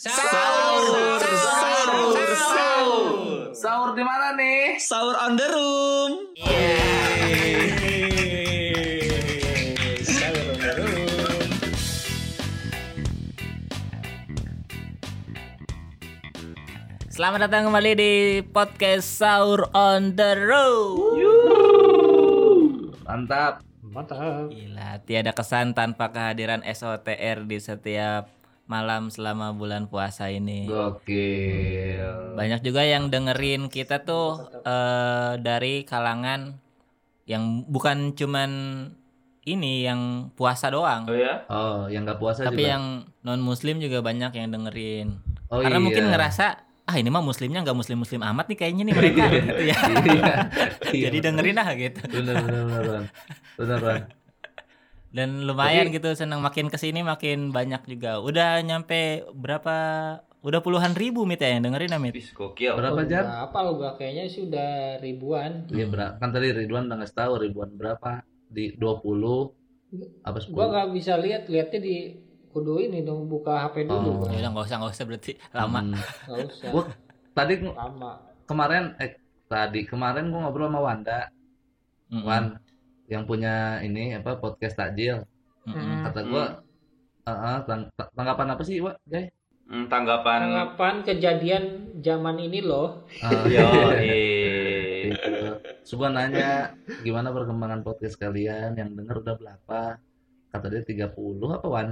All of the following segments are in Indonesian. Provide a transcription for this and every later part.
Sahur, sahur, sahur. Sahur di mana nih? Sahur on the room. Sahur on the room. Selamat datang kembali di podcast Sahur on the Road. Mantap. Gila, tiada kesan tanpa kehadiran SOTR di setiap malam selama bulan puasa ini. Gokil. Banyak juga yang dengerin kita tuh eh, dari kalangan yang bukan cuman ini yang puasa doang, Oh ya? Oh, yang nggak puasa tapi juga. yang non muslim juga banyak yang dengerin. Oh, Karena iya. mungkin ngerasa ah ini mah muslimnya nggak muslim muslim amat nih kayaknya nih mereka gitu ya. Iya. Iya, Jadi dengerin ah gitu. Bener bener. Ran. Bener Ran. Dan lumayan gitu senang makin ke sini makin banyak juga. Udah nyampe berapa? Udah puluhan ribu mit ya yang dengerin Amit. Wis gokil. Berapa jam? Berapa lo gak kayaknya sih udah ribuan. Iya berapa? Kan tadi Ridwan udah ngasih tahu ribuan berapa? Di 20 apa 10? Gua nggak bisa lihat, lihatnya di kudu ini dong buka HP Oh. dulu. Ya udah nggak usah nggak usah berarti lama. Hmm. Nggak usah. Gua tadi Lama. kemarin eh tadi kemarin gua ngobrol sama Wanda, Mm-mm. Wan yang punya ini apa podcast takjil. Mm-mm. Kata gua "Eh, tang- tang- tanggapan apa sih, Wak? Jay? Hmm, tanggapan Tanggapan kejadian zaman ini loh. Ah, Yo, gitu. Terus gua nanya gimana perkembangan podcast kalian yang denger udah berapa? Kata dia 30 apa Wan?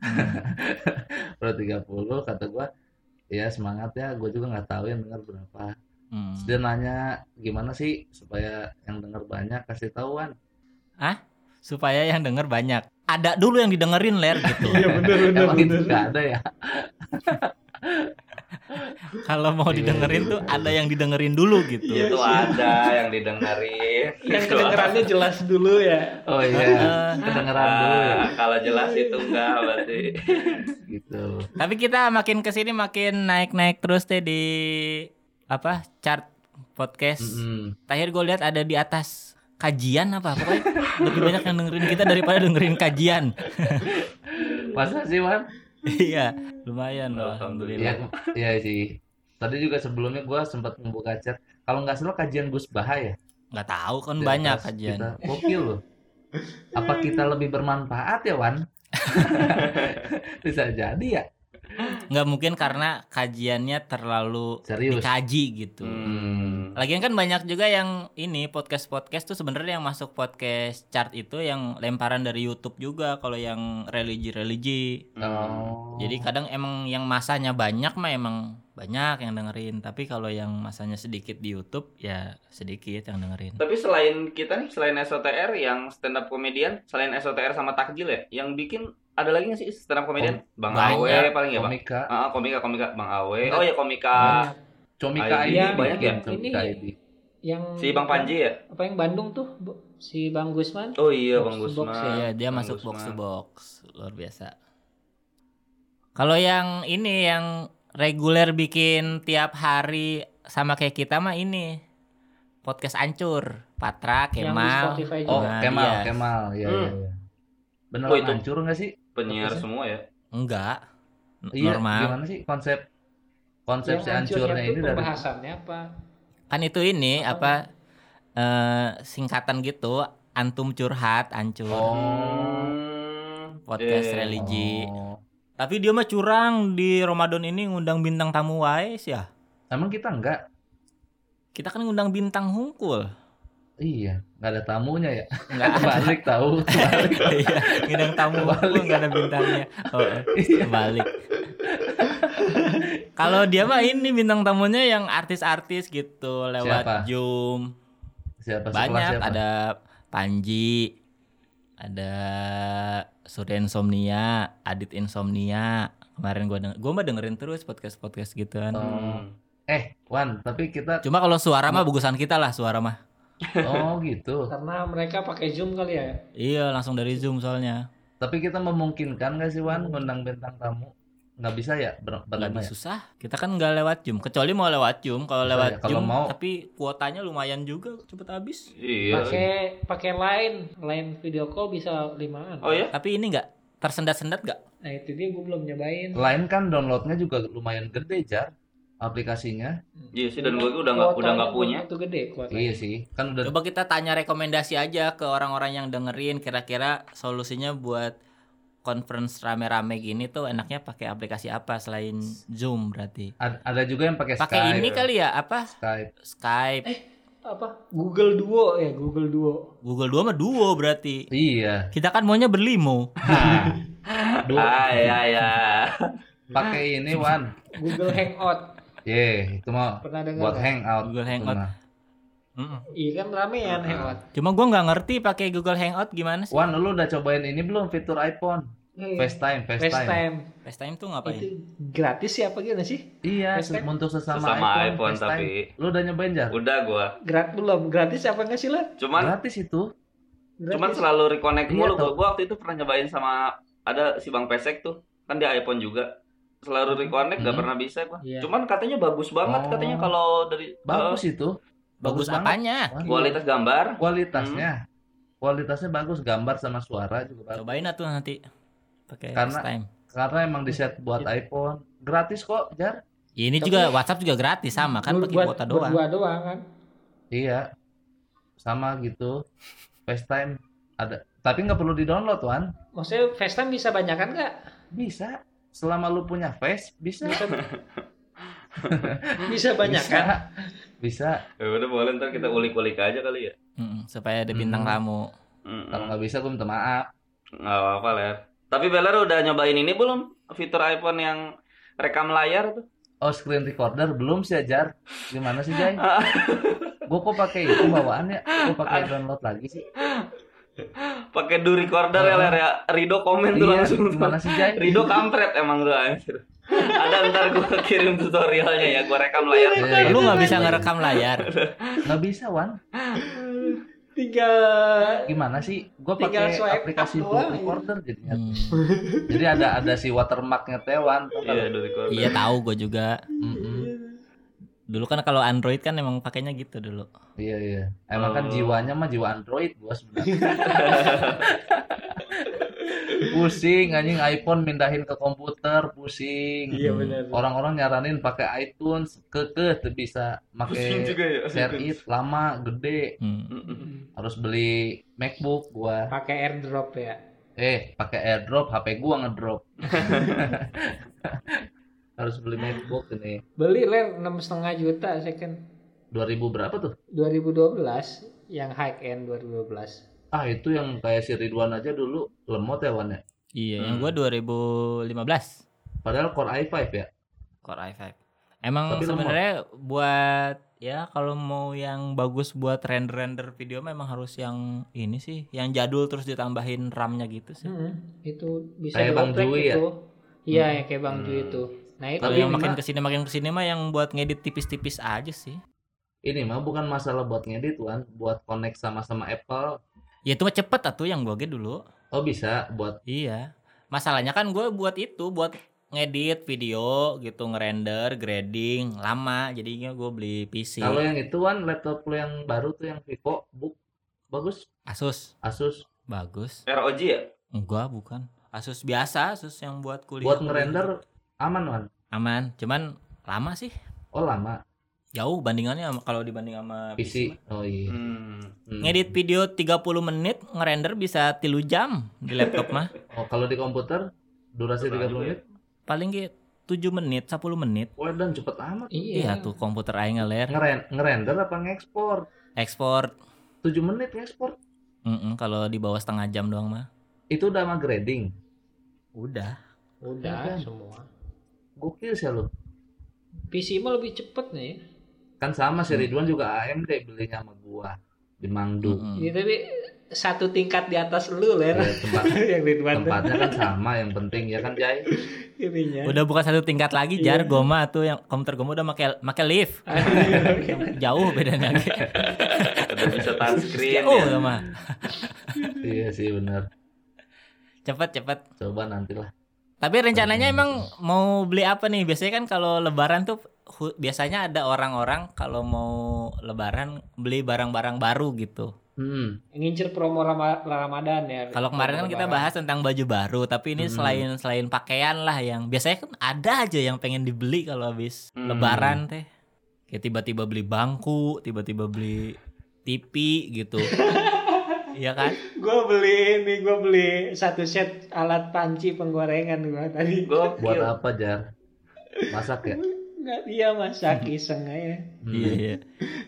Udah 30 kata gua ya semangat ya gue juga nggak tahu yang denger berapa Hmm. Terus dia nanya gimana sih supaya yang denger banyak kasih tahu Wan Supaya yang denger banyak. Ada dulu yang didengerin ler gitu. Iya bener emang itu nggak ada ya Kalau mau didengerin tuh ada yang didengerin dulu gitu. itu ada yang didengerin. Yang kedengerannya jelas dulu ya. oh iya kedengeran dulu ya Ah, kalau jelas itu enggak berarti. gitu Tapi kita makin ke sini makin naik-naik terus deh di apa chart podcast. Terakhir gue lihat ada di atas kajian apa pokoknya lebih banyak yang dengerin kita daripada dengerin kajian. masa sih Wan iya, lumayan loh Alhamdulillah. Iya iya sih tadi juga sebelumnya gua sempat membuka chat kalau nggak salah kajian Gus Bahaya Nggak tahu kan Di banyak kajian. Kita gokil loh. Apa kita lebih bermanfaat ya, Wan? Bisa jadi ya. Nggak mungkin karena kajiannya terlalu Serius. dikaji gitu. Hmm. Lagian kan banyak juga yang ini podcast-podcast tuh sebenarnya yang masuk podcast chart itu yang lemparan dari YouTube juga kalau yang religi-religi. Oh. Jadi kadang emang yang masanya banyak mah emang banyak yang dengerin, tapi kalau yang masanya sedikit di YouTube ya sedikit yang dengerin. Tapi selain kita nih, selain SOTR yang stand up comedian, selain SOTR sama takjil ya, yang bikin ada lagi nggak sih stand up comedian? Bang. Awe paling ya, Bang. komika, Ah, komika komika Bang Awe. Oh ya komika. comika ID, banyak ya? Comika Ini-. Yang Si Bang Panji ya? Apa yang Bandung tuh? Si Bang Gusman? Oh iya Box Bang box Gusman. ya? Iya, dia Bang masuk box Gusman. to box. Luar biasa. Kalau yang ini yang reguler bikin tiap hari sama kayak kita mah ini podcast ancur. Patra, Yang di Kemal. Spotify Oh, juga. Nah, Kemal, iya. Kemal. Iya, Hmm. iya, iya. Beneran Oh, itu. hancur nggak sih? Penyiar semua ya. Enggak. Iya, Normal. gimana sih konsep konsep Yang si hancurnya ini dari pembahasannya apa? Kan itu ini apa eh singkatan gitu, antum curhat, ancur. Oh. Podcast Iya. religi. Oh. Tapi dia mah curang di Ramadan ini ngundang bintang tamu wae sih ya. Emang kita enggak? Kita kan ngundang bintang hungkul. Iya, nggak ada tamunya ya. Enggak ada. Balik tahu. Balik. Iya, ngundang tamu hungkul enggak ada bintangnya. Oh, Iya. balik. Kalau dia mah ini bintang tamunya yang artis-artis gitu lewat Siapa? Zoom. Siapa Banyak siapa? ada Panji, ada Surya Insomnia, Adit Insomnia. Kemarin gua denger, gua mah dengerin terus podcast-podcast gituan. Oh. Eh, Wan, tapi kita Cuma kalau suara mah bagusan kita lah suara mah. Oh gitu. Karena mereka pakai Zoom kali ya. Iya, langsung dari Zoom soalnya. Tapi kita memungkinkan nggak sih Wan ngundang bintang tamu? Nggak bisa ya ber Nggak ya? susah. Kita kan nggak lewat Zoom. Kecuali mau lewat Zoom. Kalau lewat ya, kalau Zoom, mau. tapi kuotanya lumayan juga cepet habis. Iya. Pakai pakai line, line video call bisa limaan. Oh ya? Tapi ini nggak tersendat-sendat gak? Nah itu dia gue belum nyobain. Lain kan downloadnya juga lumayan gede jar aplikasinya. Iya sih dan gue udah nggak udah nggak punya. Itu gede kuotanya. Iya sih, kan udah Coba kita tanya rekomendasi aja ke orang-orang yang dengerin kira-kira solusinya buat conference rame-rame gini tuh enaknya pakai aplikasi apa selain Zoom berarti? ad- ada juga yang pakai Pakai Skype. ini kali ya apa? Skype. Skype. Apa? Google Duo ya, Google Duo. Google Duo mah duo berarti. Iya. Kita kan maunya berlimo. Dua Ah ya ya. pakai ini Wan. Google Hangout. Ye, itu mah Pernah dengar? buat hangout. Google Hangout. Iya kan ramean Hangout. Cuma gua nggak ngerti pakai Google Hangout gimana sih? Wan, lu udah cobain ini belum fitur iPhone? Eh, FaceTime, FaceTime. FaceTime. FaceTime tuh ngapain? Itu gratis ya apa gimana sih? Iya, FaceTime? untuk sesama, Sesama iPhone, iPhone tapi Lu udah nyobain jar? udah gue. Grat belum gratis apa enggak sih lah? Cuman Gratis itu. Gratis. cuman selalu reconnect Iya, mulu. tau. Gua, gua waktu itu pernah nyobain sama ada si Bang Pesek tuh kan di iPhone juga. Selalu reconnect gak Hmm. pernah bisa gua. Iya. Cuman katanya bagus banget Oh. katanya kalau dari Bagus itu. Bagus banget. apanya? Kualitas gambar. Kualitasnya. Kualitasnya bagus, gambar sama suara juga bagus. Cobain atuh nanti pakai Karena- FaceTime. Karena emang di set buat iPhone. Gratis kok, Jar. Ini Tapi- juga WhatsApp juga gratis sama kan pakai buat, kuota doang. Doang kan. Iya. Sama gitu. FaceTime ada. Tapi nggak perlu di-download, Wan. Maksudnya FaceTime bisa banyakan nggak? Bisa. Selama lu punya Face, bisa. Bisa bisa banyakan. Bisa. Ya udah boleh ntar kita ulik-ulik aja kali ya. Mm, supaya ada bintang Hmm. tamu. Kalau nggak bisa, gue minta maaf. Nggak apa-apa Ler. Tapi Beler udah nyobain ini belum? Fitur iPhone yang rekam layar tuh? Oh, screen recorder belum sih, Jar. Gimana sih, Jay? gue kok pakai itu bawaannya? Gue pakai download lagi sih. Pakai do recorder ya Ler ya. Rido komen tuh Iya, langsung. tuh. gimana sih, Jay? Rido kampret emang tuh anjir. Ada ntar gue kirim tutorialnya ya. Gue rekam layar. Iya, Lu iya. nggak bisa ngerekam layar. Nggak bisa, Wan. Tinggal Gimana sih? Gue pakai aplikasi do doang, recorder jadinya. Hmm. Jadi ada ada si watermarknya Tewan. Iya recorder. Iya tahu gue juga. Dulu kan kalau Android kan emang pakainya gitu dulu. Iya iya. Emang kan Oh. jiwanya mah jiwa Android gua sebenarnya. pusing anjing iPhone mindahin ke komputer, pusing. Iya benar. Orang-orang nyaranin pakai iTunes, kekeh tuh bisa pakai ya. share it lama, gede. Hmm. Harus beli MacBook gua. Pakai AirDrop ya. Eh, pakai AirDrop, HP gua ngedrop. Harus beli MacBook ini. Beli ler enam setengah juta second 2000 berapa tuh? 2012 yang high end 2012. Ah, itu yang kayak si Ridwan aja dulu lemot ya Wan ya. Iya, yang Hmm. gua 2015 Padahal Core i5 ya. Core i5. Emang sebenarnya buat ya kalau mau yang bagus buat render-render video memang harus yang ini sih, yang jadul terus ditambahin RAM-nya gitu sih. Hmm, itu bisa Kayak Bang Jui ya? itu. Iya, Hmm. ya kayak Bang Jui Hmm. itu. Nah, itu Tapi yang makin ke sini makin ke sini mah yang buat ngedit tipis-tipis aja sih. Ini mah bukan masalah buat ngedit Wan, buat connect sama-sama Apple. Ya itu mah cepet atuh yang gua ge dulu. Oh bisa buat Iya. Masalahnya kan gue buat itu buat ngedit video gitu ngerender grading lama jadinya gue beli PC kalau yang itu Wan laptop lu yang baru tuh yang Vivo book bagus Asus Asus bagus ROG ya? enggak bukan Asus biasa Asus yang buat kuliah buat ngerender aman Wan. aman cuman lama sih Oh lama jauh bandingannya sama- kalau dibanding sama PC. PC, Oh iya. Hmm. Hmm. ngedit video 30 menit ngerender bisa tilu jam di laptop mah Oh kalau di komputer durasi 30 menit. paling gitu 7 menit 10 menit Wah dan cepet amat. iya Iya. tuh komputer aing ngeler Ngeren ngerender apa ngekspor? ekspor 7 menit ngekspor. Mm-mm, kalau di bawah setengah jam doang mah Itu udah sama grading. udah Udah Iya kan? semua. Gokil sih lu. PC mah lebih cepet nih. Kan sama Hmm. si Ridwan juga AMD belinya sama gua di Mangdu. Mm-mm. Iya, tapi satu tingkat di atas lu ler. Ya, tempat yang Ridwan tempatnya kan sama yang penting ya kan Jai. ininya. Udah bukan satu tingkat lagi Iya. jar goma tuh yang komputer goma udah make make lift. Jauh bedanya. Udah bisa touchscreen Jauh ya. sama. iya sih benar. Cepet cepet. Coba nantilah. Tapi rencananya emang mau beli apa nih? Biasanya kan kalau lebaran tuh hu- biasanya ada orang-orang kalau mau lebaran beli barang-barang baru gitu. Hmm. Ngincer promo Rama- Ramadan ya. Kalau kemarin kan kita bahas tentang baju baru, tapi ini Hmm. selain selain pakaian lah yang biasanya kan ada aja yang pengen dibeli kalau habis Hmm. lebaran teh. Kayak tiba-tiba beli bangku, tiba-tiba beli TV gitu. Iya kan? Gue beli ini, gue beli satu set alat panci penggorengan gue tadi. Gokil. Buat apa, Jar? Masak ya? Enggak dia masak iseng aja. Hmm. Iya, iya.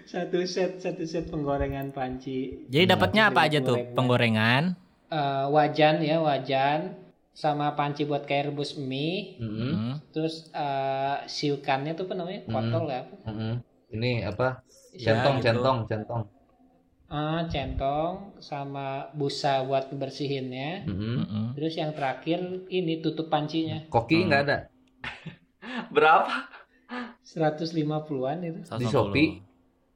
Satu set satu set penggorengan panci. Jadi dapatnya apa aja tuh? Penggorengan. Eh, wajan ya wajan sama panci buat kayak rebus mie. Hmm. Hmm. Terus eh siukannya tuh apa namanya? Hmm. Kotol ya apa? Hmm. Ini apa? Ya, Centong, gitu. centong, centong. Ah, centong sama busa buat bersihinnya. Hmm. Mm-mm. Terus yang terakhir ini tutup pancinya. Koki Hmm. nggak ada. Berapa? 150-an itu Di 150. Shopee?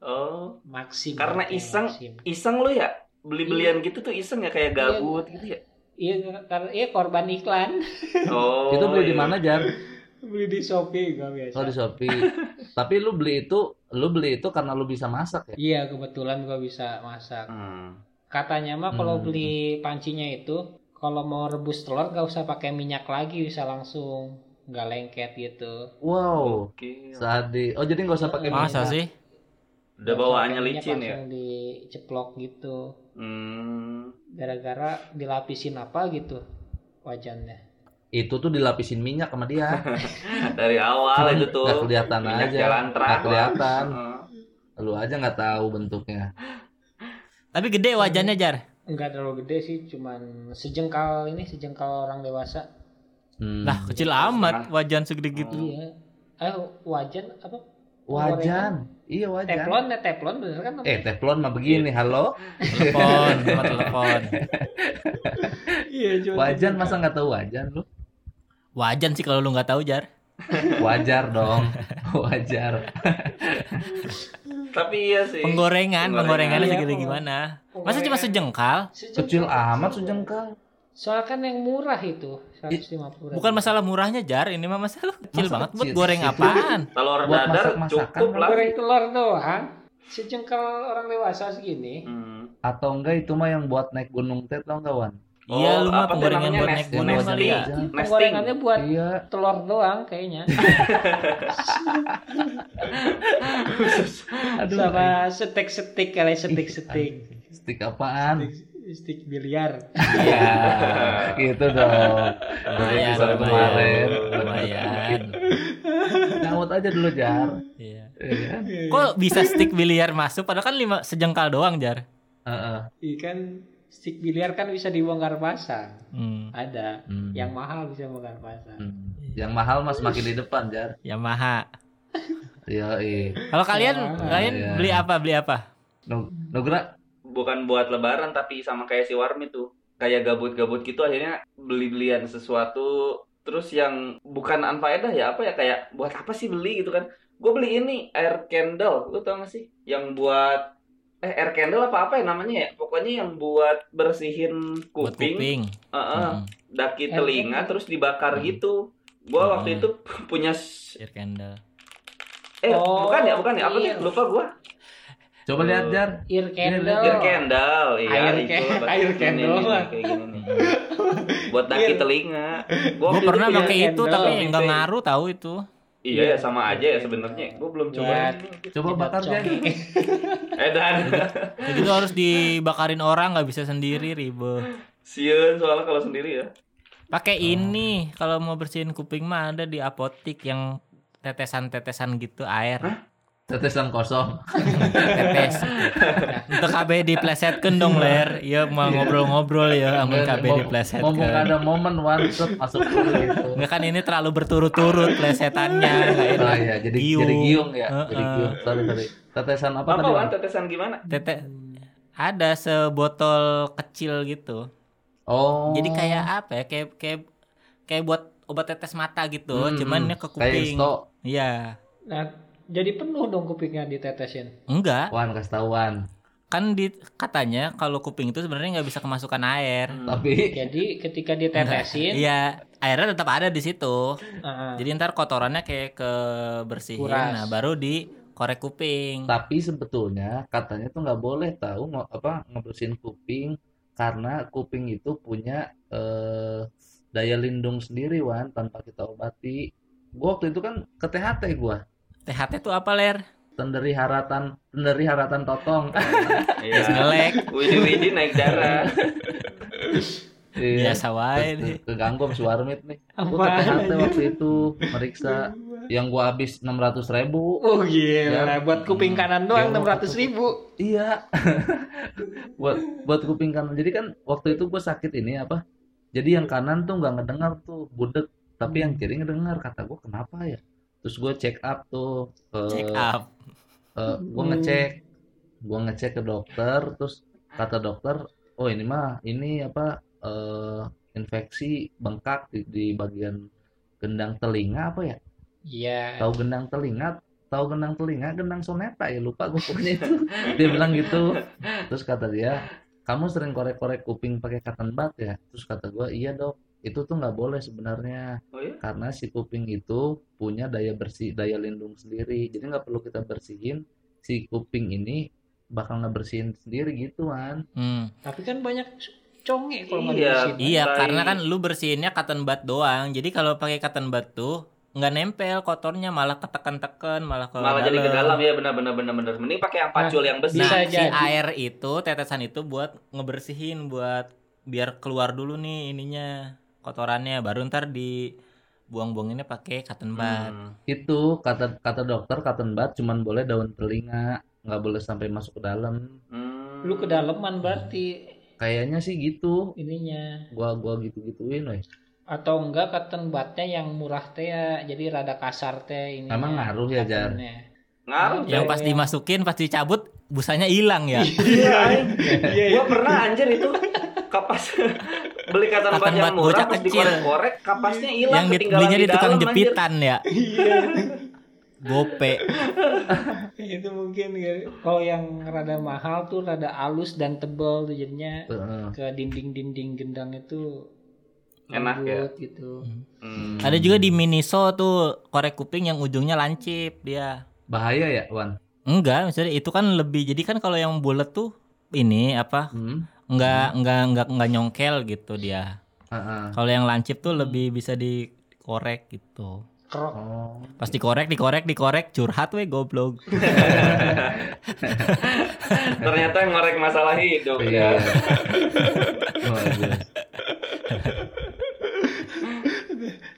Oh, maksim. Karena ya, iseng. maksim. iseng lu ya? Beli-belian gitu tuh iseng ya kayak gabut gitu ya? Iya, karena iya korban iklan. Oh. itu beli di iya. mana, Jar? Beli di Shopee gak biasa. Oh, di Shopee. Tapi lu beli itu, lu beli itu karena lu bisa masak ya? Iya, kebetulan gua bisa masak. Hmm. Katanya mah kalau Hmm. beli pancinya itu kalau mau rebus telur gak usah pakai minyak lagi, bisa langsung nggak lengket gitu. Wow. Gokil. Sadi. Oh, jadi nggak usah pakai Masa minyak. sih? Udah Nggak bawaannya licin ya? Langsung diceplok gitu. Hmm. Gara-gara dilapisin apa gitu wajannya. Itu tuh dilapisin minyak sama dia. Dari awal itu tuh. Nggak kelihatan minyak aja. jalan Nggak kelihatan. Heeh. Lu aja nggak tahu bentuknya. Tapi gede wajannya jar. Enggak terlalu gede sih, cuman sejengkal ini sejengkal orang dewasa. Hmm. Lah kecil amat wajan segede gitu. Iya. Eh wajan apa? wajan. Iya wajan. Teflon ya teflon bener kan? Eh, teflon mah begini. Halo. Telepon, sama telepon. iya, Wajan masa nggak tahu wajan lu? Wajan sih kalau lu nggak tahu jar. Wajar dong. Wajar. Tapi iya sih. Penggorengan, Penggorengan. penggorengannya Iya, segede gimana? Masa cuma sejengkal? Sejengkal. Kecil amat sejengkal. Soalnya kan yang murah itu 150 Bukan masalah murahnya jar, ini mah masalah kecil Masa banget buat goreng apaan? Telur Buat dadar cukup lah. goreng telur doang. Sejengkal orang dewasa segini. Hmm. Atau enggak itu mah yang buat naik gunung teh tau nggak Wan? Iya Oh, lu mah apa tuh penggorengan buat naik Nesting. gunung kali ya. Penggorengannya buat Iya. telur doang kayaknya. Aduh. Sama setik-setik kali setik-setik. Stick apaan? Stik biliar. Iya, gitu dong. Dari Lumayan, episode lumayan, kemarin. lumayan. Nyaut aja dulu jar. Iya. Iya kan? Kok bisa stick biliar masuk? Padahal kan lima sejengkal doang jar. Heeh. Ikan stik biliar kan bisa dibongkar pasang. Hmm. Ada. Hmm. Yang mahal bisa bongkar pasang. Hmm. Yang mahal mas makin di depan jar. Yamaha. Iya, iya. Kalau kalian, Yamaha. kalian Iya. beli apa? Beli apa? Nu- Nugra, Bukan buat lebaran tapi sama kayak si Warmi tuh. Kayak gabut-gabut gitu akhirnya beli-belian sesuatu terus yang bukan anfaedah ya apa ya kayak buat apa sih beli gitu kan. Gue beli ini air candle, lu tau gak sih? Yang buat eh air candle apa apa ya namanya ya? Pokoknya yang buat bersihin Buat kuping, kuping. Heeh, Hmm. daki Air telinga candle. terus dibakar Hmm. gitu. Gua Hmm. waktu itu punya Air candle. eh Oh, bukan ya, bukan ya. Apa sih? iya. Lupa gua. coba Oh. lihat jar. Ear candle. Air candle, iya Air itu. air ini candle nih, mah. kayak gini nih. Buat daki telinga. Gua Gue pernah pakai itu candle. tapi nggak ngaruh tahu itu. Iya ya sama aja ya sebenarnya. Gua belum coba. Ya. Coba bakar jar. Eh dan Jadi itu harus dibakarin orang nggak bisa sendiri ribet. siun soalnya kalau sendiri ya. Pakai ini kalau mau bersihin kuping mah ada di apotik yang tetesan-tetesan gitu air. Tetesan kosong. Tetes. Untuk KB diplesetkeun dong ler. Ya mau ngobrol-ngobrol ya amun KB Ngomong diplesetkeun. ada momen one shot masuk dulu gitu. Enggak kan ini terlalu berturut-turut plesetannya nggak Oh iya, jadi Giung. jadi giung ya. Jadi giung. Sorry, sorry. Tetesan apa, Apa tadi? Wan? tetesan gimana? Tete ada sebotol kecil gitu. Oh. Jadi kayak apa ya? Kayak kayak kayak buat obat tetes mata gitu, Hmm, cuman ini ke Kayak kuping. sto. Iya. Nah, jadi penuh dong kupingnya ditetesin. Enggak. Wan kasih tahu Wan. kan di katanya kalau kuping itu sebenarnya nggak bisa kemasukan air. Hmm. Tapi Jadi ketika ditetesin, Iya, airnya tetap ada di situ. heeh. Jadi ntar kotorannya kayak ke bersihin, Kuras. nah baru dikorek kuping. tapi sebetulnya katanya tuh nggak boleh tahu apa ngebersihin kuping karena kuping itu punya eh, daya lindung sendiri Wan tanpa kita obati. Gua waktu itu kan ke THT gua. THT itu apa ler? Tenderi haratan, tenderi haratan totong. Iya. Ngelek. Widi Widi naik darah. Iya. Biasa wae deh. Keganggu sama si Warmit nih. Gua ke THT waktu itu meriksa yang gua habis 600 ribu. Oh gila, Ya. buat kuping kanan doang Ya, enam ratus ribu. Iya. buat buat kuping kanan. Jadi kan waktu itu gue sakit ini apa? Jadi yang kanan tuh nggak ngedengar tuh budek, tapi yang kiri ngedengar. Kata gue kenapa ya? Terus gue check up tuh. eh, Check up. eh, gue Hmm. ngecek, gue ngecek ke dokter. Terus kata dokter, oh ini mah ini apa? eh, infeksi bengkak di, di bagian gendang telinga apa ya? Iya. tahu gendang telinga tahu gendang telinga gendang soneta ya lupa gue pokoknya itu dia bilang gitu terus kata dia kamu sering korek-korek kuping pakai cotton bud ya terus kata gue iya dok itu tuh nggak boleh sebenarnya Oh iya? karena si kuping itu punya daya bersih daya lindung sendiri jadi nggak perlu kita bersihin si kuping ini bakal ngebersihin sendiri gitu kan Hmm. Tapi kan banyak conge kalau nggak Iya. dibersihin. Iya, Tai. karena kan lu bersihinnya cotton bud doang. Jadi kalau pakai cotton bud tuh nggak nempel kotornya malah ketekan-tekan malah ke Malah jadi ke dalam ya benar benar benar benar. Mending pakai yang pacul yang besar. Nah, si jadi. air itu tetesan itu buat ngebersihin buat biar keluar dulu nih ininya kotorannya baru ntar dibuang-buanginnya pakai cotton bud. Hmm. itu kata kata dokter cotton bud cuman boleh daun telinga nggak boleh sampai masuk ke dalam Hmm. Lu kedalaman berarti kayaknya sih gitu ininya. gua gua gitu gituin weh Atau enggak cotton budnya yang murah teh ya, jadi rada kasar teh ini. Emang ngaruh ya, Jar? Ngaruh. Yang Iya, pas iya. dimasukin pas dicabut busanya hilang ya. Iya, aing. Gua pernah anjir itu kapas beli kata Cotton tempat yang murah bocah pas kecil. dikorek-korek kapasnya hilang yang belinya di tukang dalam, anjir. jepitan ya. Iya. Gope. itu mungkin ya. kalau yang rada mahal tuh rada halus dan tebal tuh jadinya Heeh. ke dinding-dinding gendang itu Enak ya? gitu. Hmm. Ada juga di Miniso tuh korek kuping yang ujungnya lancip dia. bahaya ya Wan Enggak, misalnya itu kan lebih jadi kan kalau yang bulat tuh ini apa? hmm? Enggak enggak enggak enggak nyongkel gitu dia. Heeh. Kalau yang lancip tuh lebih bisa dikorek gitu. Krok. oh Pas dikorek, dikorek, dikorek, curhat we goblok. Ternyata yang ngorek masalah hidup iya ya.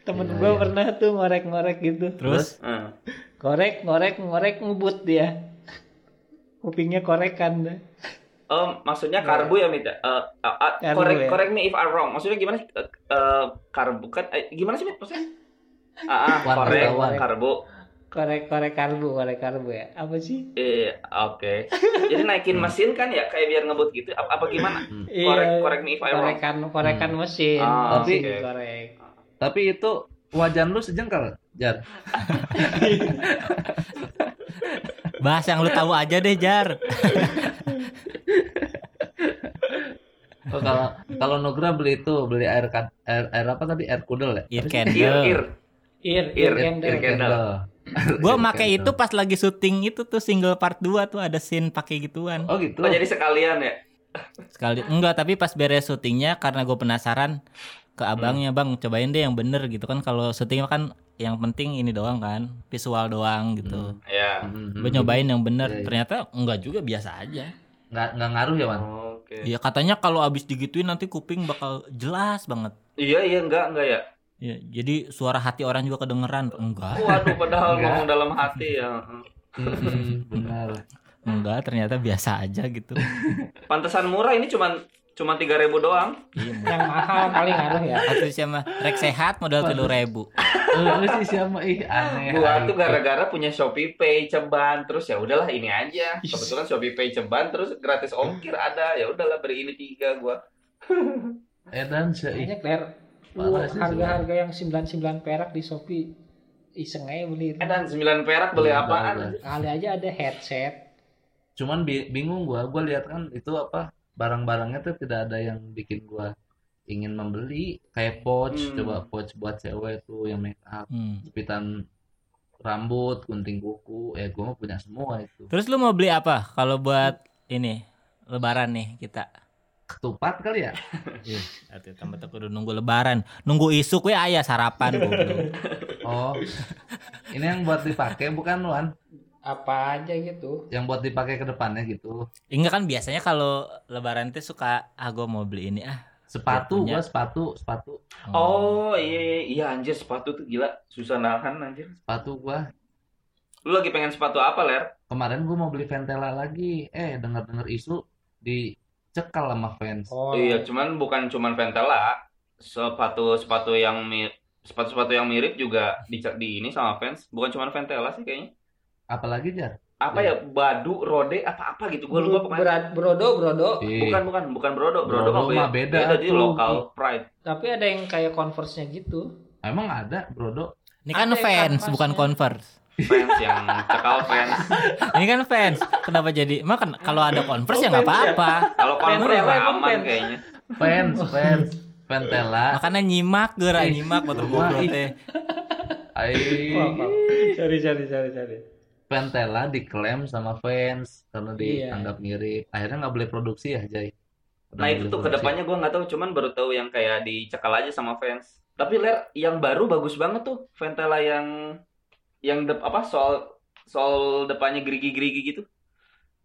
Temen Iya, gua iya. pernah tuh ngorek-ngorek gitu. Terus Hmm. Korek, ngorek, ngorek ngebut dia. Kupingnya korekan deh. Oh, maksudnya karbu ya, Mit? Eh, uh, uh, Karbu correct, ya. correct me if I'm wrong. Maksudnya gimana sih? Eh, eh, karbu kan? eh, gimana sih, Mit? Maksudnya? Ah, ah, Warna korek, karbu. Korek, korek karbu, korek karbu ya. Apa sih? Eh, oke. Jadi naikin mesin kan ya, kayak biar ngebut gitu. Apa, apa gimana? Korek, korek me if I'm wrong. korekan, korekan mesin. Ah, Tapi- Mesin korek. tapi itu wajan lu sejengkal Jar bahas yang lu tahu aja deh Jar. oh, kalau kalau Nugra beli itu beli air kad- air, air apa tadi air kudel ya Ear Ir, candle. ir. Ir, Ir, ir, candle. ir candle. Gua Air make candle. itu pas lagi syuting itu tuh single part 2 tuh ada scene pakai gituan. oh gitu Oh, jadi sekalian ya? Sekali enggak, tapi pas beres syutingnya karena gue penasaran ke Hmm. abangnya, Bang, cobain deh yang bener gitu kan kalau syuting kan yang penting ini doang kan, visual doang gitu. Ya. Mhm. Gue nyobain yang bener, Iya, iya. ternyata enggak juga biasa aja. nggak nggak ngaruh ya Wan Oke. Iya katanya kalau abis digituin nanti kuping bakal jelas banget. Iya, iya, enggak, enggak ya. Ya, jadi suara hati orang juga kedengeran. Enggak, Waduh, padahal Enggak. ngomong dalam hati ya. Benar enggak ternyata biasa aja gitu. Pantesan murah ini cuman cuman 3000 doang. Iya, Yang mahal kali ngaruh ya. Waktu siapa rek sehat modal telur ribu. Lu sih siapa ih aneh Gua tuh gara-gara punya Shopee Pay ceban terus ya udahlah ini aja. Kebetulan Shopee Pay ceban terus gratis ongkir ada. Ya udahlah beri ini tiga gua. Edan sih Banyak ler. Parah sih, Harga-harga yang 99 perak di Shopee. Iseng aja beli. Eh dan 9 perak beli Iya, apaan? Kali aja ada headset. cuman bi- bingung gua gua lihat kan itu apa barang-barangnya tuh tidak ada yang bikin gua ingin membeli kayak pouch Hmm. coba pouch buat cewek tuh yang make up Hmm. jepitan rambut gunting kuku eh gua mah punya semua itu Terus lu mau beli apa kalau buat ini lebaran nih kita? ketupat kali ya Arti tambah kudu nunggu lebaran, nunggu isuk we aya sarapan goblok. oh ini yang buat dipakai bukan Wan Apa aja gitu. yang buat dipakai ke depannya gitu Enggak kan biasanya kalau lebaran tuh suka ah gua mau beli ini ah. Sepatu gua sepatu sepatu. Oh iya iya, iya anjir sepatu tuh gila susah nahan anjir. sepatu gua. Lu lagi pengen sepatu apa ler? kemarin gua mau beli Ventela lagi. Eh dengar-dengar isu dicekal sama fans. Oh, Iya cuman bukan cuman Ventela, sepatu sepatu yang mirip sepatu sepatu yang mirip juga di, di ini sama fans. Bukan cuman Ventela sih kayaknya. Apalagi jar apa ya badu rode apa apa gitu gue lupa pokoknya Berat brodo brodo. Ih, bukan bukan bukan brodo Brodo brodo, mah beda jadi tuh. lokal pride Tapi ada yang kayak converse-nya gitu. emang ada brodo Ini kan Ada fans bukan converse. fans yang cekal fans Ini kan fans. Kenapa jadi? Makan kalau ada converse ya nggak apa-apa. kalau converse emang aman fans. kayaknya fans fans Ventela Makanya nyimak geura nyimak betul goblok teh. ai Sorry sorry sorry sorry. Ventela diklaim sama fans karena Iya. dianggap mirip. Akhirnya nggak boleh produksi ya Jay? Udah nah itu tuh ke depannya gue nggak tahu cuman baru tahu yang kayak dicekal aja sama fans. Tapi ler yang baru bagus banget tuh Ventela yang yang dep- apa soal soal depannya gerigi-gerigi gitu.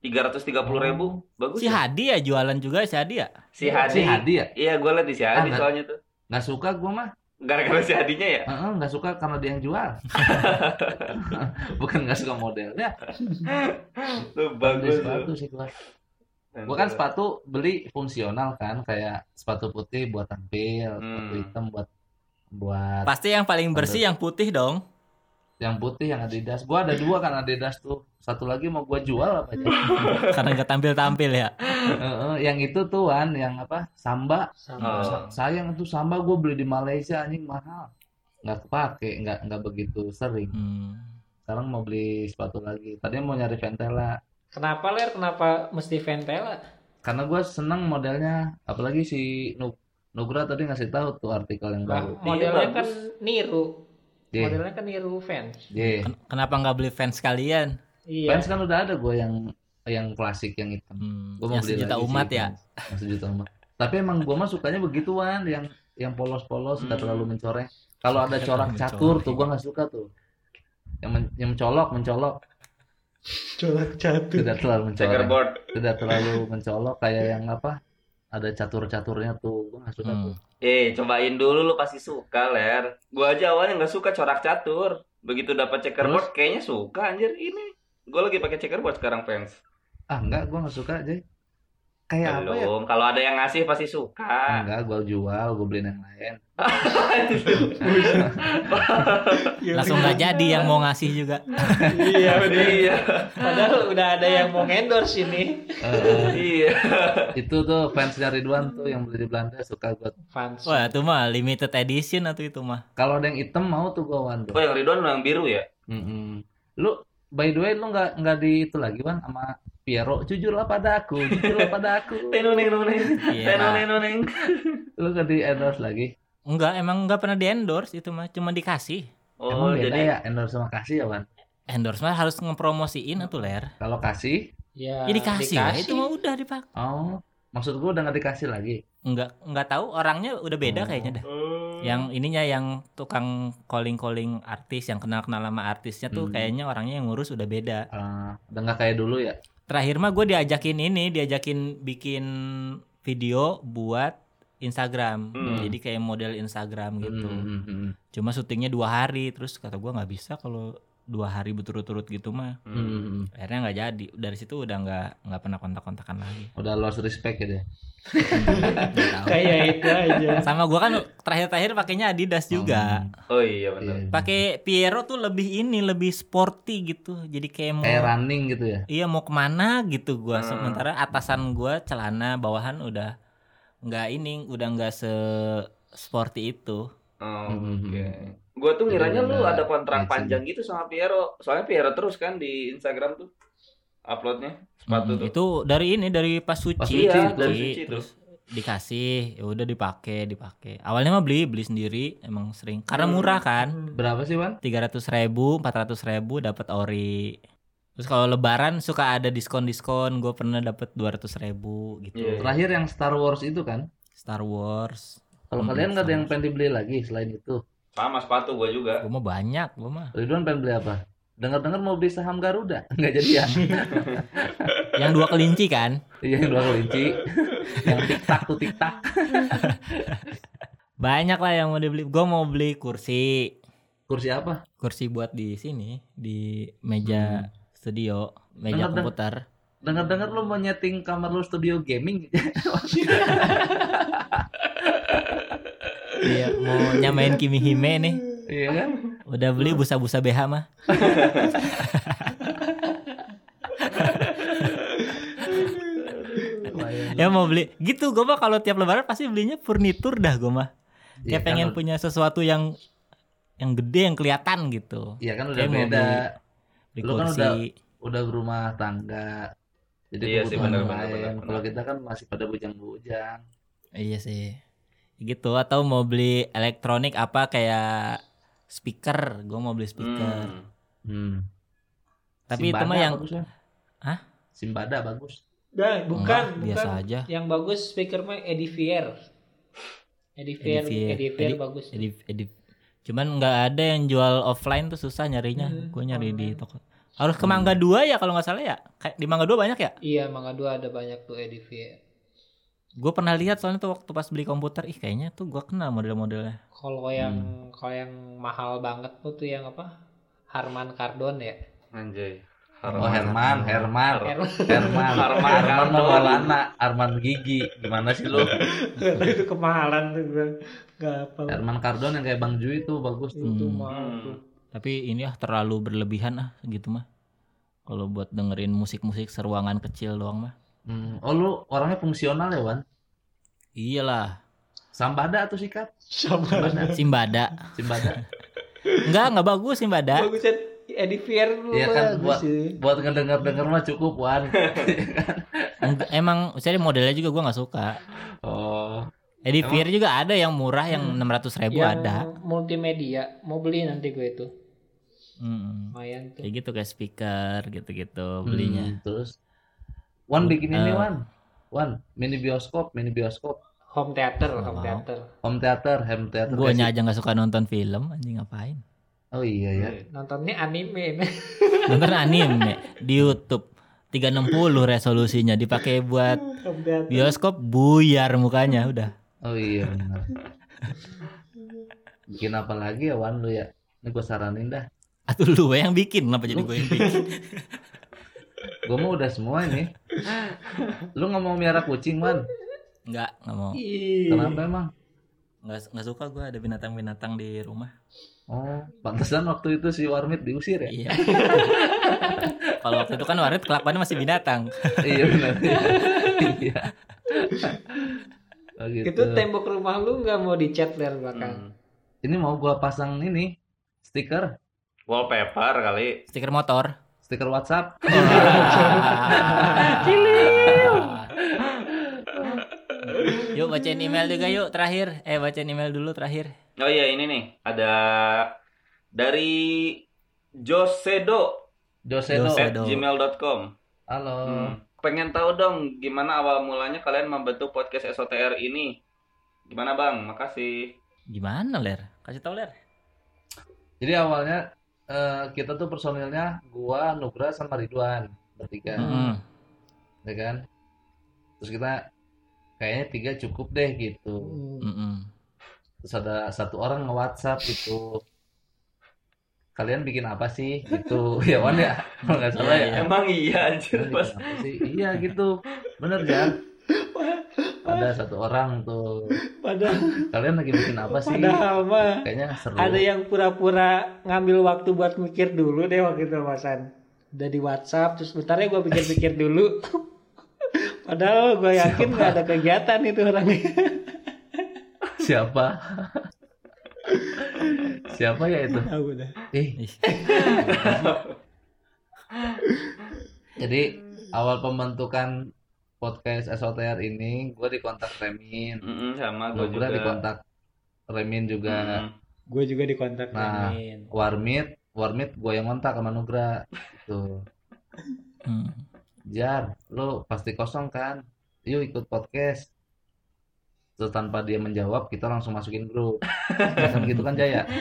tiga ratus tiga puluh ribu bagus Si ya? Hadi ya jualan juga si Hadi ya. si Hadi, si Hadi ya? Iya gue liat di si Hadi Ah, soalnya tuh. nggak suka gua mah gara-gara si Hadinya ya? Heeh, nggak suka karena dia yang jual. Bukan nggak suka modelnya tuh bagus sepatu tuh. sih gua gua kan sepatu beli fungsional kan kayak sepatu putih buat tampil sepatu Hmm. hitam buat buat Pasti yang paling bersih yang putih dong. Yang putih yang Adidas gua ada dua kan Adidas tuh satu lagi mau gua jual apa aja Karena nggak tampil-tampil ya. Heeh, yang itu tuh Wan yang apa Samba Sama. Oh. Sa- sayang itu Samba gue beli di Malaysia anjing mahal nggak kepake nggak nggak begitu sering Hmm. sekarang mau beli sepatu lagi tadinya mau nyari Ventela Kenapa ler? Kenapa mesti Ventela? karena gue seneng modelnya apalagi si Nu- Nugra tadi ngasih tahu tuh artikel yang baru modelnya Iya, kan niru. Ye, Modelnya kan niru fans. ye. Ken- Kenapa nggak beli fans kalian? Iya. fans kan udah ada gue yang yang klasik yang hitam Hmm. gue mau Yang beli sejuta lagi umat sih, ya. Yang sejuta umat tapi emang gue mah sukanya begituan yang yang polos-polos nggak Hmm. terlalu mencoreng kalau ada corak catur tuh gue nggak suka tuh yang men- yang mencolok mencolok Colak jatuh. tidak terlalu mencoreng checkerboard tidak terlalu mencolok kayak yang apa ada catur-caturnya tuh gue nggak suka Hmm. tuh. Eh cobain dulu lu pasti suka ler. Gue aja awalnya nggak suka corak catur. Begitu dapat checkerboard kayaknya suka anjir. Ini gue lagi pakai checkerboard sekarang fans. Ah enggak gue nggak suka aja kayak apa ya? Belum. Kalau ada yang ngasih pasti suka. Enggak gue jual gue beliin yang lain. Langsung nggak jadi yang mau ngasih juga. iya iya. Padahal udah ada yang mau endorse ini. Eh, iya. Itu tuh fansnya Ridwan tuh yang beli di Belanda suka gue Fans. Wah, itu mah limited edition atau itu mah. kalau ada yang hitam mau tuh gue wan tuh oh yang Ridwan yang biru ya? Mm-mm. lu by the way lu nggak nggak di itu lagi wan sama Piero jujurlah padaku jujurlah padaku tenoneng noneng Iya. tenoneng noneng lu nggak di endorse lagi Enggak, emang enggak pernah di endorse itu mah, cuma dikasih. oh emang beda jadi ya endorse sama kasih ya wan Endorse mah harus ngepromosiin atuh ler. kalau kasih Ya, Ya dikasih, lah, itu mah udah dipakai. oh maksud gue udah nggak dikasih lagi Enggak enggak tahu orangnya udah beda Oh. kayaknya dah. Oh. Yang ininya yang tukang calling-calling artis yang kenal-kenal sama artisnya tuh Hmm. kayaknya orangnya yang ngurus udah beda. Eh, udah nggak kayak dulu ya Terakhir mah gue diajakin ini, diajakin bikin video buat Instagram. Hmm. Jadi kayak model Instagram gitu. Mm, Cuma syutingnya dua hari, terus kata gua nggak bisa kalau dua hari berturut-turut gitu mah. mm, mm, mm. Akhirnya nggak jadi. Dari situ udah nggak nggak pernah kontak-kontakan lagi. udah lost respect ya Nggak tahu. Kayak itu aja. Sama gua kan terakhir-terakhir pakainya Adidas juga. oh iya benar Iya. Pakai Piero tuh lebih ini, lebih sporty gitu. Jadi kayak mau kayak running gitu ya iya mau ke mana gitu gua. Hmm. Sementara atasan gua celana bawahan udah nggak ini, udah nggak se sporty itu. Oh, Hmm. oke. Gua tuh ngiranya lu udah ada kontrak matching. panjang gitu sama Piero. Soalnya Piero terus kan di Instagram tuh. uploadnya sepatu Mm, tuh. Itu dari ini dari pas suci. Pas suci, Suci, dari suci tuh. terus dikasih, ya udah dipakai, dipakai. Awalnya mah beli, beli sendiri, emang sering. Karena murah kan. Berapa sih, Wan? tiga ratus ribu, empat ratus ribu dapat ori. Terus kalau Lebaran suka ada diskon-diskon, gue pernah dapat dua ratus ribu gitu. Iya. Terakhir yang Star Wars itu kan? Star Wars, Kalau Hmm, kalian nggak ada yang pengen dibeli lagi selain itu? Sama sepatu gua juga. gue mah banyak, gue mah. Ridwan pengen beli apa? Dengar-dengar mau beli saham Garuda, nggak jadi ya? Yang dua kelinci kan? Iya yang dua kelinci, yang tiktak tuh tiktak. Banyak lah yang mau dibeli. Gue mau beli kursi, Kursi apa? kursi buat di sini, di meja studio, meja Dengar, komputer. Dengar-dengar lu mau nyeting kamar lu studio gaming? Iya, mau nyamain Kimi Hime nih. iya kan? Udah beli busa-busa BH mah. Ya mau beli. Gitu gue mah kalau tiap lebaran pasti belinya furnitur dah gue mah. Iya Kayak kan, pengen punya sesuatu yang yang gede yang kelihatan gitu. Iya kan udah Kayak mau beda. Beli Lu kan kursi. udah- Udah berumah tangga. Jadi Iya sih, benar, benar. Kalau kita kan masih pada bujang-bujang. Iya sih. Gitu atau mau beli elektronik apa kayak speaker. Gue mau beli speaker. Hmm. Hmm. Tapi itu mah yang bagus, Wan. Hah? Simbada bagus. Nah, bukan, Enggak, biasa bukan. aja. Yang bagus speaker mah Edifier. Edifier, Edifier. Edifier Edi- bagus. Edit, edit. Cuman nggak ada yang jual offline tuh susah nyarinya. Hmm, Gue nyari di online. toko. Harus ke Mangga 2 ya kalau nggak salah ya. Kayak di Mangga 2 banyak ya? Iya, Mangga 2 ada banyak tuh Edifier. Gue pernah lihat soalnya tuh waktu pas beli komputer, ih kayaknya tuh gue kenal model-modelnya. Kalau yang kalau yang mahal banget tuh tuh yang apa? Harman Kardon ya. Anjay. Oh Herman, Herman, Herman. Herman, Arman Herman Kardon. Maulana, Arman Gigi, gimana sih lu? itu kemahalan tuh gue. Gak apa. Herman Kardon yang kayak Bang Jui tuh bagus tuh. Itu Hmm. mahal Hmm. tuh. Tapi ini ah terlalu berlebihan ah gitu mah. Kalau buat dengerin musik-musik seruangan kecil doang mah. Hmm. Oh lu orangnya fungsional ya Wan? Iyalah, Sambada atau sikat? Sama. Simbada, Simbada. Enggak, enggak bagus Simbada. Bagusnya Edifier lu Iya kan bagus buat sih. buat ngedenger denger mah cukup Wan. Emang saya modelnya juga gua nggak suka. Oh. Edifier juga ada yang murah yang 600 ribu yang ada. multimedia mau beli nanti gue itu lumayan tuh Kayak gitu kayak speaker gitu-gitu belinya. Hmm, terus Wan bikin ini Eh. Wan. Wan, mini bioskop, mini bioskop, home theater home Wow. theater home theater, home theater. Gue aja nggak suka nonton film, anjing ngapain? Oh iya ya. nontonnya anime Nonton anime di YouTube 360 resolusinya dipakai buat bioskop buyar mukanya udah. Oh iya benar. Bikin apa lagi ya Wan lu ya? Ini gue saranin dah. Atau lu yang bikin kenapa jadi gue yang bikin? Gue mau udah semua ini. Lu nggak mau miara kucing Wan? Enggak, enggak mau. Kenapa emang? Enggak enggak suka gue ada binatang-binatang di rumah. Oh, pantesan waktu itu si Warmit diusir ya? Iya. Kalau waktu itu kan warit kelakuannya masih binatang. iya benar. Iya. Oh, gitu. itu tembok rumah lu nggak mau dicat dari belakang Hmm. Ini mau gua pasang ini stiker, Wallpaper kali. Stiker motor. Stiker WhatsApp. yuk bacain email juga yuk terakhir. Eh bacain email dulu terakhir. Oh iya ini nih ada dari Josedo Josedo. Jose- at Josedo. gmail.com. Halo. Hmm. Pengen tahu dong gimana awal mulanya kalian membentuk podcast SOTR ini? Gimana bang? Makasih. Gimana ler? Kasih tau ler. Jadi awalnya eh, kita tuh personilnya gua, Nugra sama Ridwan bertiga, Mm-mm. ya kan? Terus kita kayaknya tiga cukup deh gitu. Hmm. Terus ada satu orang nge-WhatsApp gitu. Kalian bikin apa sih? Gitu. Ya Wan ya. Kalau nggak salah Iya, ya. iya. Emang iya anjir pas. Iya gitu. Bener kan? Ada satu orang tuh. padahal Kalian lagi bikin apa sih? padahal mah Kayaknya seru. ada yang pura-pura ngambil waktu buat mikir dulu deh waktu itu Masan udah di WhatsApp terus bentar ya gue pikir-pikir dulu padahal gue yakin nggak ada kegiatan itu orangnya Siapa? Siapa ya itu? Eh. Jadi awal pembentukan podcast SOTR ini gue dikontak Remin, Mm-mm, sama gue juga. dikontak Remin juga, Mm-mm. Gue juga dikontak Nah. Amin. Warmit, Warmit gue yang kontak sama Nugra, gitu. Hmm. Jar, lo pasti kosong kan? Yuk ikut podcast. Terus tanpa dia menjawab, kita langsung masukin grup. kan gitu kan Jaya?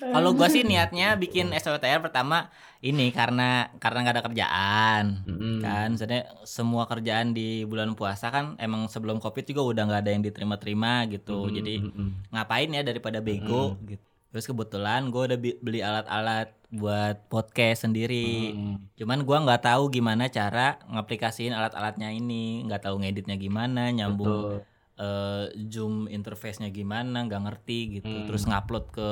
Kalau gua sih niatnya bikin SOTR pertama ini karena karena nggak ada kerjaan. Mm-mm. kan sebenarnya semua kerjaan di bulan puasa kan emang sebelum covid juga udah nggak ada yang diterima-terima gitu Mm-mm, jadi ngapain ya daripada bego gitu terus kebetulan gue udah beli alat-alat buat podcast sendiri Mm. cuman gua nggak tahu gimana cara ngaplikasiin alat-alatnya ini nggak tahu ngeditnya gimana nyambung Betul. eh, zoom interface-nya gimana nggak ngerti gitu Hmm. terus ngupload ke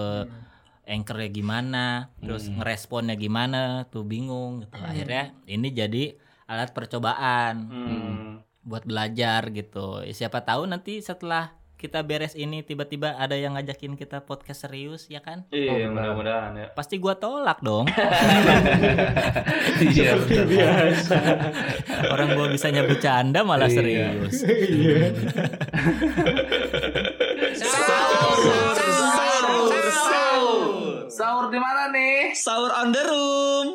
anchornya gimana terus Hmm. ngeresponnya gimana tuh bingung gitu akhirnya ini jadi alat percobaan Hmm. buat belajar gitu siapa tahu nanti setelah kita beres ini tiba-tiba ada yang ngajakin kita podcast serius ya kan Iya, Oh, mudah-mudahan ya. pasti gua tolak dong Iya. Biasa. orang gua bisanya bercanda malah Iya. serius Iya. Sahur di mana nih? Sahur on the room.